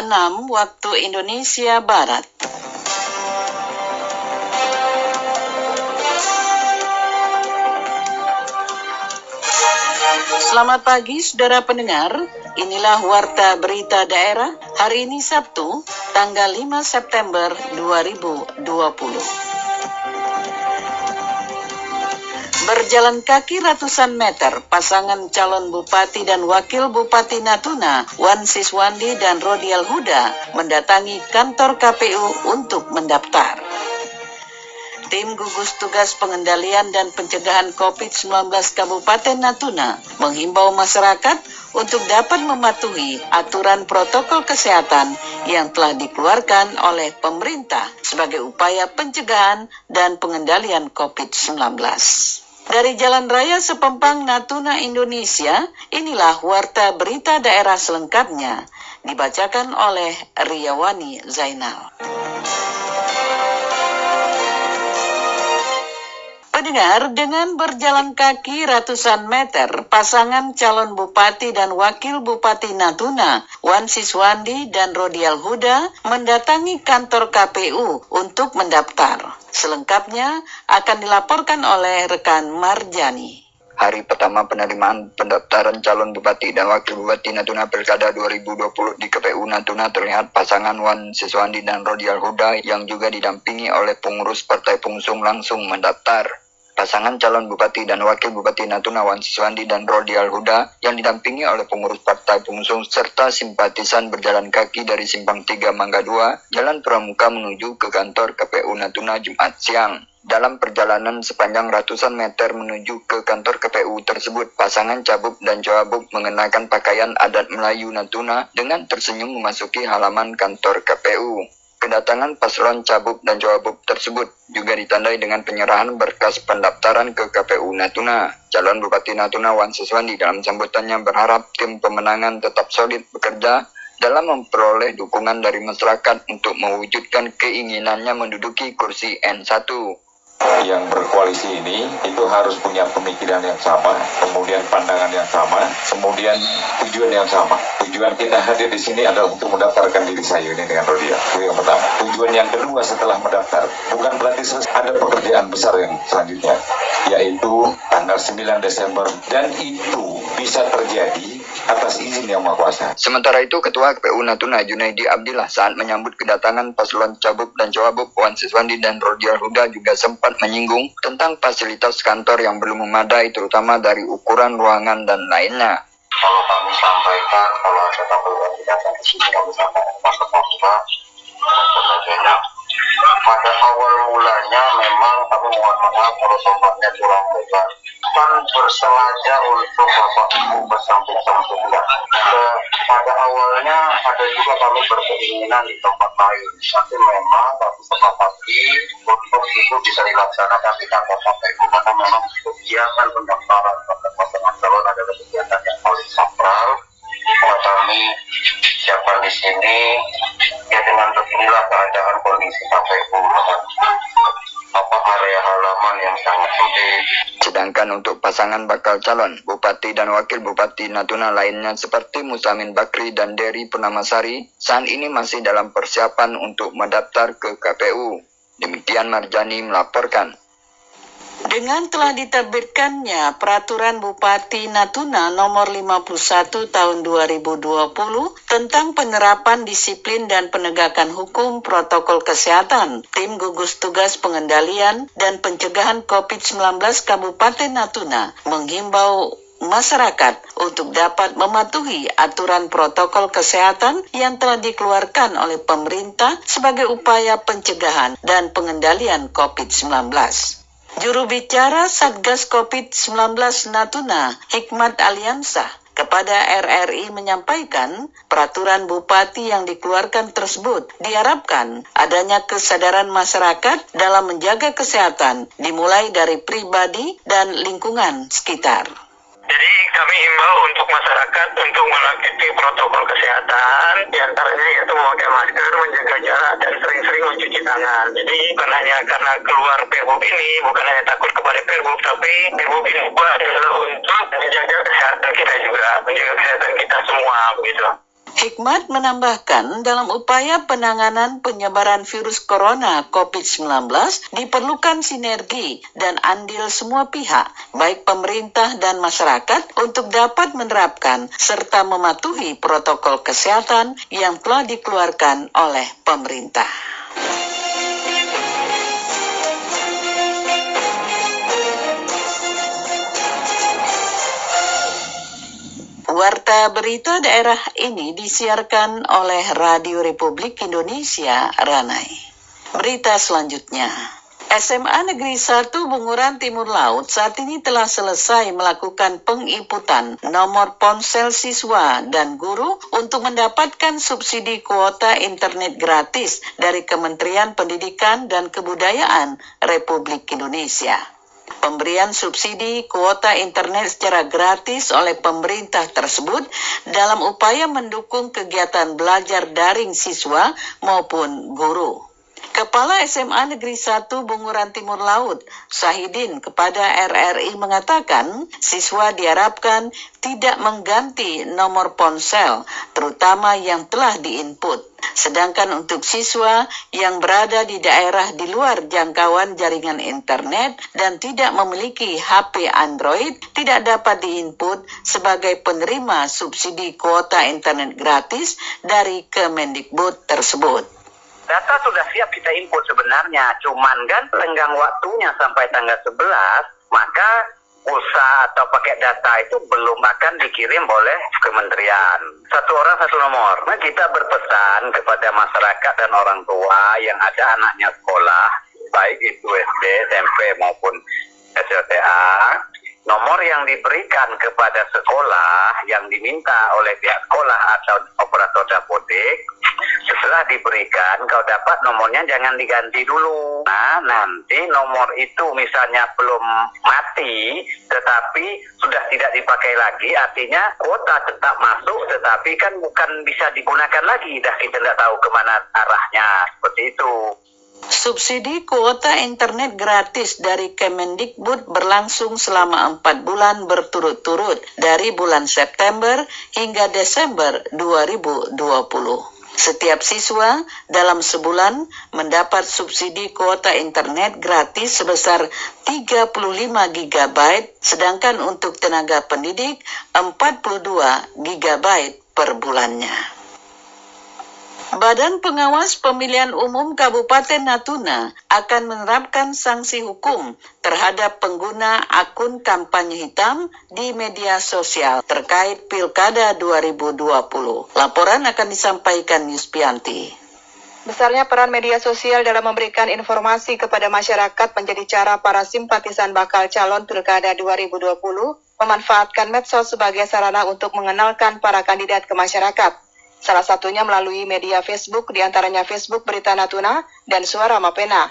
6 waktu Indonesia Barat. Selamat pagi saudara pendengar, inilah Warta Berita Daerah hari ini Sabtu, tanggal 5 September 2020. Berjalan kaki ratusan meter, pasangan calon bupati dan wakil bupati Natuna, Wan Siswandi dan Rodial Huda, mendatangi kantor KPU untuk mendaftar. Tim gugus tugas pengendalian dan pencegahan COVID-19 Kabupaten Natuna menghimbau masyarakat untuk dapat mematuhi aturan protokol kesehatan yang telah dikeluarkan oleh pemerintah sebagai upaya pencegahan dan pengendalian COVID-19. Dari Jalan Raya Sepempang Natuna Indonesia, inilah warta berita daerah selengkapnya, dibacakan oleh Riyawani Zainal. Pendengar, dengan berjalan kaki ratusan meter, pasangan calon bupati dan wakil bupati Natuna, Wan Siswandi dan Rodial Huda, mendatangi kantor KPU untuk mendaftar. Selengkapnya akan dilaporkan oleh rekan Marjani hari pertama penerimaan pendaftaran calon bupati dan wakil bupati Natuna Pilkada 2020 di KPU Natuna terlihat pasangan Wan Siswandi dan Rodial Huda yang juga didampingi oleh pengurus partai pengusung langsung mendaftar. Pasangan calon bupati dan wakil bupati Natuna Wan Siswandi dan Rodi Al-Huda yang didampingi oleh pengurus partai pengusung serta simpatisan berjalan kaki dari Simpang 3 Mangga 2, Jalan Pramuka menuju ke kantor KPU Natuna Jumat siang. Dalam perjalanan sepanjang ratusan meter menuju ke kantor KPU tersebut, pasangan Cabuk dan Coabuk mengenakan pakaian adat Melayu Natuna dengan tersenyum memasuki halaman kantor KPU. Kedatangan paslon Cabuk dan Coabuk tersebut juga ditandai dengan penyerahan berkas pendaftaran ke KPU Natuna. Calon Bupati Natuna Wan Siswandi dalam sambutannya berharap tim pemenangan tetap solid bekerja dalam memperoleh dukungan dari masyarakat untuk mewujudkan keinginannya menduduki kursi N1 yang berkoalisi ini itu harus punya pemikiran yang sama, kemudian pandangan yang sama, kemudian tujuan yang sama. Tujuan kita hadir di sini adalah untuk mendaftarkan diri saya ini dengan Rodia. Itu yang pertama. Tujuan yang kedua setelah mendaftar, bukan berarti ada pekerjaan besar yang selanjutnya, yaitu tanggal 9 Desember. Dan itu bisa terjadi atas izin yang Maha Kuasa. Sementara itu, Ketua KPU Natuna Junaidi Abdillah saat menyambut kedatangan paslon Cabuk dan Cawabuk Wan Siswandi dan Rodial Huda juga sempat menyinggung tentang fasilitas kantor yang belum memadai terutama dari ukuran ruangan dan lainnya. Kalau kami sampaikan, kalau ada tamu yang datang ke sini, kami sampaikan masa dan sebagainya. Pada awal mulanya memang kami mohon maaf kalau sobatnya kurang lebar kan bersengaja untuk Bapak Ibu bersamping-samping ya. pada awalnya ada juga kami berkeinginan di tempat lain, tapi memang kami sepakati untuk itu bisa dilaksanakan di kantor KPU karena memang kegiatan pendaftaran pasangan calon adalah kegiatan yang paling sakral. Kami siapa di sini ya dengan beginilah keadaan kondisi KPU apa area halaman yang sangat sempit. Sedangkan untuk pasangan bakal calon Bupati dan Wakil Bupati Natuna lainnya seperti Musamin Bakri dan Dery Punamasari saat ini masih dalam persiapan untuk mendaftar ke KPU. Demikian Marjani melaporkan. Dengan telah diterbitkannya Peraturan Bupati Natuna Nomor 51 Tahun 2020 tentang penerapan disiplin dan penegakan hukum protokol kesehatan, tim gugus tugas pengendalian dan pencegahan COVID-19 Kabupaten Natuna menghimbau masyarakat untuk dapat mematuhi aturan protokol kesehatan yang telah dikeluarkan oleh pemerintah sebagai upaya pencegahan dan pengendalian COVID-19. Juru bicara Satgas COVID-19 Natuna, Hikmat Aliansa, kepada RRI menyampaikan peraturan bupati yang dikeluarkan tersebut diharapkan adanya kesadaran masyarakat dalam menjaga kesehatan dimulai dari pribadi dan lingkungan sekitar. Jadi kami imbau untuk masyarakat untuk mengikuti protokol kesehatan, di antaranya yaitu memakai masker, menjaga jarak, dan sering-sering mencuci tangan. Jadi bukan hanya karena keluar pergub ini, bukan hanya takut kepada pergub, tapi pergub ini juga adalah untuk menjaga kesehatan kita juga, menjaga kesehatan kita semua begitu. Hikmat menambahkan dalam upaya penanganan penyebaran virus corona COVID-19 diperlukan sinergi dan andil semua pihak, baik pemerintah dan masyarakat untuk dapat menerapkan serta mematuhi protokol kesehatan yang telah dikeluarkan oleh pemerintah. Warta berita daerah ini disiarkan oleh Radio Republik Indonesia Ranai. Berita selanjutnya. SMA Negeri 1 Bunguran Timur Laut saat ini telah selesai melakukan pengiputan nomor ponsel siswa dan guru untuk mendapatkan subsidi kuota internet gratis dari Kementerian Pendidikan dan Kebudayaan Republik Indonesia. Pemberian subsidi kuota internet secara gratis oleh pemerintah tersebut dalam upaya mendukung kegiatan belajar daring siswa maupun guru. Kepala SMA Negeri 1 Bunguran Timur Laut, Sahidin kepada RRI mengatakan, siswa diharapkan tidak mengganti nomor ponsel, terutama yang telah diinput. Sedangkan untuk siswa yang berada di daerah di luar jangkauan jaringan internet dan tidak memiliki HP Android tidak dapat diinput sebagai penerima subsidi kuota internet gratis dari Kemendikbud tersebut data sudah siap kita input sebenarnya, cuman kan tenggang waktunya sampai tanggal 11, maka pulsa atau paket data itu belum akan dikirim oleh kementerian. Satu orang satu nomor. Nah kita berpesan kepada masyarakat dan orang tua yang ada anaknya sekolah, baik itu SD, SMP maupun SLTA, nomor yang diberikan kepada sekolah yang diminta oleh pihak sekolah atau operator dapodik setelah diberikan kau dapat nomornya jangan diganti dulu. Nah nanti nomor itu misalnya belum mati tetapi sudah tidak dipakai lagi artinya kuota tetap masuk tetapi kan bukan bisa digunakan lagi. Dah kita tidak tahu ke mana arahnya. Seperti itu. Subsidi kuota internet gratis dari Kemendikbud berlangsung selama empat bulan berturut-turut dari bulan September hingga Desember 2020. Setiap siswa dalam sebulan mendapat subsidi kuota internet gratis sebesar 35 GB, sedangkan untuk tenaga pendidik 42 GB per bulannya. Badan Pengawas Pemilihan Umum Kabupaten Natuna akan menerapkan sanksi hukum terhadap pengguna akun kampanye hitam di media sosial terkait Pilkada 2020. Laporan akan disampaikan Yuspianti. Besarnya peran media sosial dalam memberikan informasi kepada masyarakat menjadi cara para simpatisan bakal calon Pilkada 2020 memanfaatkan medsos sebagai sarana untuk mengenalkan para kandidat ke masyarakat. Salah satunya melalui media Facebook, di antaranya Facebook Berita Natuna dan Suara Mapena.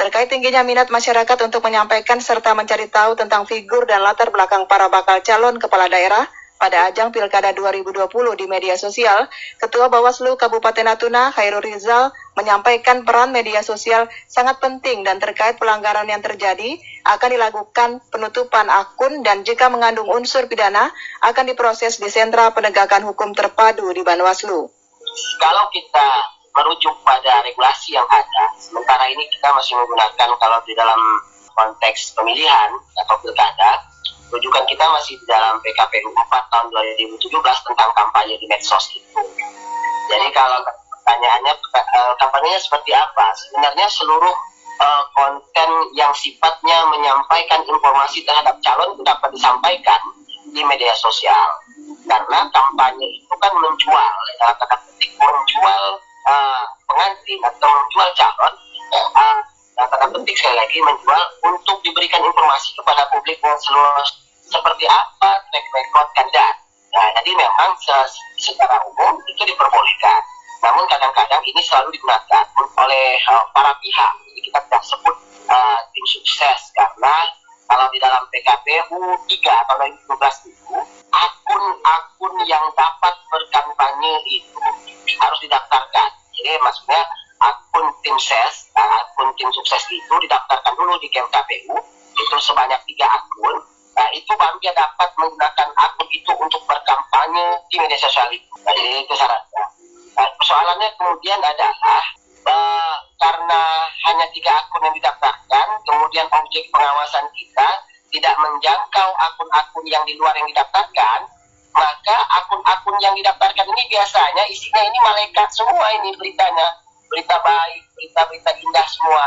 Terkait tingginya minat masyarakat untuk menyampaikan serta mencari tahu tentang figur dan latar belakang para bakal calon kepala daerah, pada ajang Pilkada 2020 di media sosial, Ketua Bawaslu Kabupaten Natuna, Khairul Rizal, menyampaikan peran media sosial sangat penting dan terkait pelanggaran yang terjadi akan dilakukan penutupan akun dan jika mengandung unsur pidana akan diproses di sentra penegakan hukum terpadu di Banwaslu. Kalau kita merujuk pada regulasi yang ada, sementara ini kita masih menggunakan kalau di dalam konteks pemilihan atau pilkada, rujukan kita masih di dalam PKPU 4 tahun 2017 tentang kampanye di medsos itu. Jadi kalau pertanyaannya uh, kampanyenya seperti apa? Sebenarnya seluruh uh, konten yang sifatnya menyampaikan informasi terhadap calon dapat disampaikan di media sosial. Karena kampanye itu kan menjual, ya, kata menjual uh, pengantin atau menjual calon. Nah, tanda penting sekali lagi menjual untuk diberikan informasi kepada publik yang seluruh seperti apa track record kandidat. Nah, jadi memang secara umum itu diperbolehkan. Namun kadang-kadang ini selalu digunakan oleh uh, para pihak. Jadi kita tidak sebut uh, tim sukses karena kalau di dalam PKPU 3 atau 2012 itu akun-akun yang dapat berkampanye itu harus didaftarkan. Jadi maksudnya akun tim ses, akun tim sukses itu didaftarkan dulu di KPU itu sebanyak tiga akun. Nah, itu baru dia dapat menggunakan akun itu untuk berkampanye di media sosial itu. Nah, jadi itu syaratnya. Nah, persoalannya kemudian adalah uh, karena hanya tiga akun yang didaftarkan, kemudian objek pengawasan kita tidak menjangkau akun-akun yang di luar yang didaftarkan, maka akun-akun yang didaftarkan ini biasanya isinya ini malaikat semua ini beritanya, berita baik, berita-berita indah semua.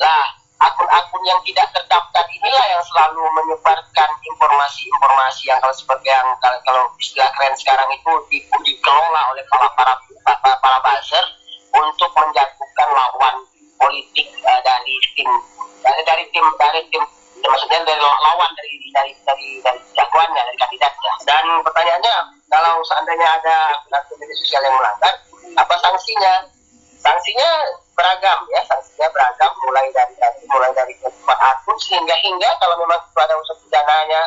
Lah, akun-akun yang tidak terdaftar inilah yang selalu menyebarkan informasi-informasi yang kalau seperti yang kalau, kalau istilah keren sekarang itu di, dikelola oleh para para para, para buzzer untuk menjatuhkan lawan politik uh, dari tim dari dari tim dari tim ya, maksudnya dari lawan dari dari dari dari jagoannya dari kandidatnya dan pertanyaannya kalau seandainya ada akun media sosial yang melanggar apa sanksinya sanksinya beragam ya sanksinya beragam mulai dari, mulai dari empat akun sehingga hingga kalau memang ada unsur pidananya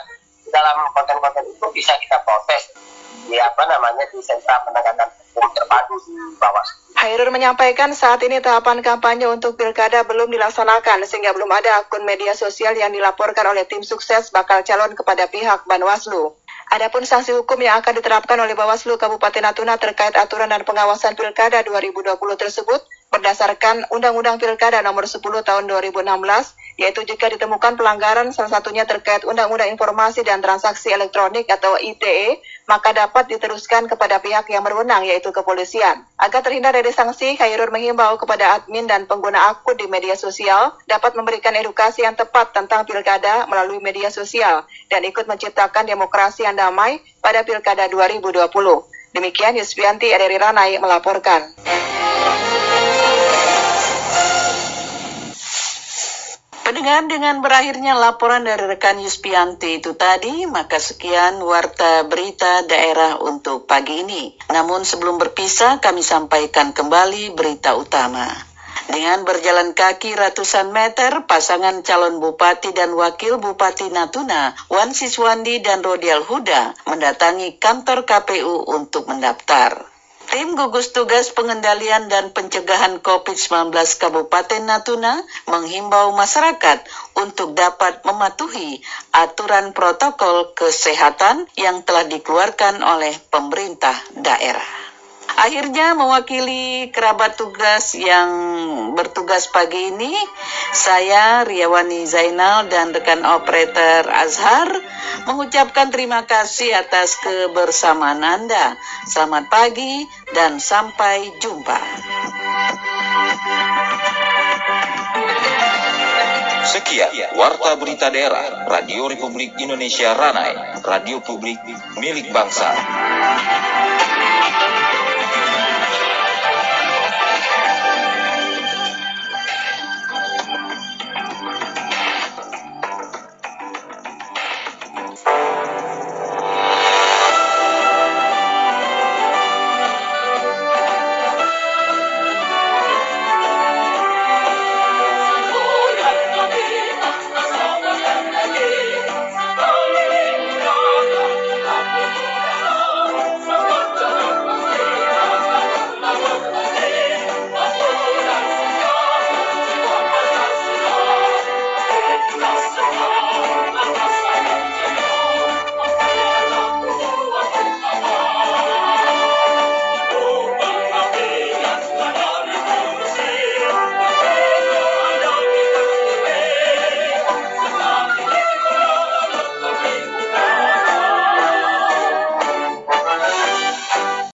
dalam konten-konten itu bisa kita proses di apa namanya di sentra penegakan hukum terpadu di bawah. Hairul menyampaikan saat ini tahapan kampanye untuk pilkada belum dilaksanakan sehingga belum ada akun media sosial yang dilaporkan oleh tim sukses bakal calon kepada pihak Banwaslu. Adapun sanksi hukum yang akan diterapkan oleh Bawaslu Kabupaten Natuna terkait aturan dan pengawasan Pilkada 2020 tersebut berdasarkan Undang-Undang Pilkada Nomor 10 Tahun 2016 yaitu jika ditemukan pelanggaran salah satunya terkait Undang-Undang Informasi dan Transaksi Elektronik atau ITE, maka dapat diteruskan kepada pihak yang berwenang yaitu kepolisian. Agar terhindar dari sanksi, Khairul menghimbau kepada admin dan pengguna akun di media sosial dapat memberikan edukasi yang tepat tentang pilkada melalui media sosial dan ikut menciptakan demokrasi yang damai pada Pilkada 2020. Demikian Yusfianti Eri Ranai melaporkan. Pendengar dengan berakhirnya laporan dari rekan Yuspianti itu tadi, maka sekian warta berita daerah untuk pagi ini. Namun sebelum berpisah, kami sampaikan kembali berita utama. Dengan berjalan kaki ratusan meter, pasangan calon bupati dan wakil bupati Natuna, Wan Siswandi dan Rodial Huda, mendatangi kantor KPU untuk mendaftar. Tim gugus tugas pengendalian dan pencegahan COVID-19 Kabupaten Natuna menghimbau masyarakat untuk dapat mematuhi aturan protokol kesehatan yang telah dikeluarkan oleh pemerintah daerah. Akhirnya mewakili kerabat tugas yang bertugas pagi ini, saya Riawani Zainal dan rekan operator Azhar mengucapkan terima kasih atas kebersamaan Anda. Selamat pagi dan sampai jumpa. Sekian Warta Berita Daerah Radio Republik Indonesia Ranai, radio publik milik bangsa.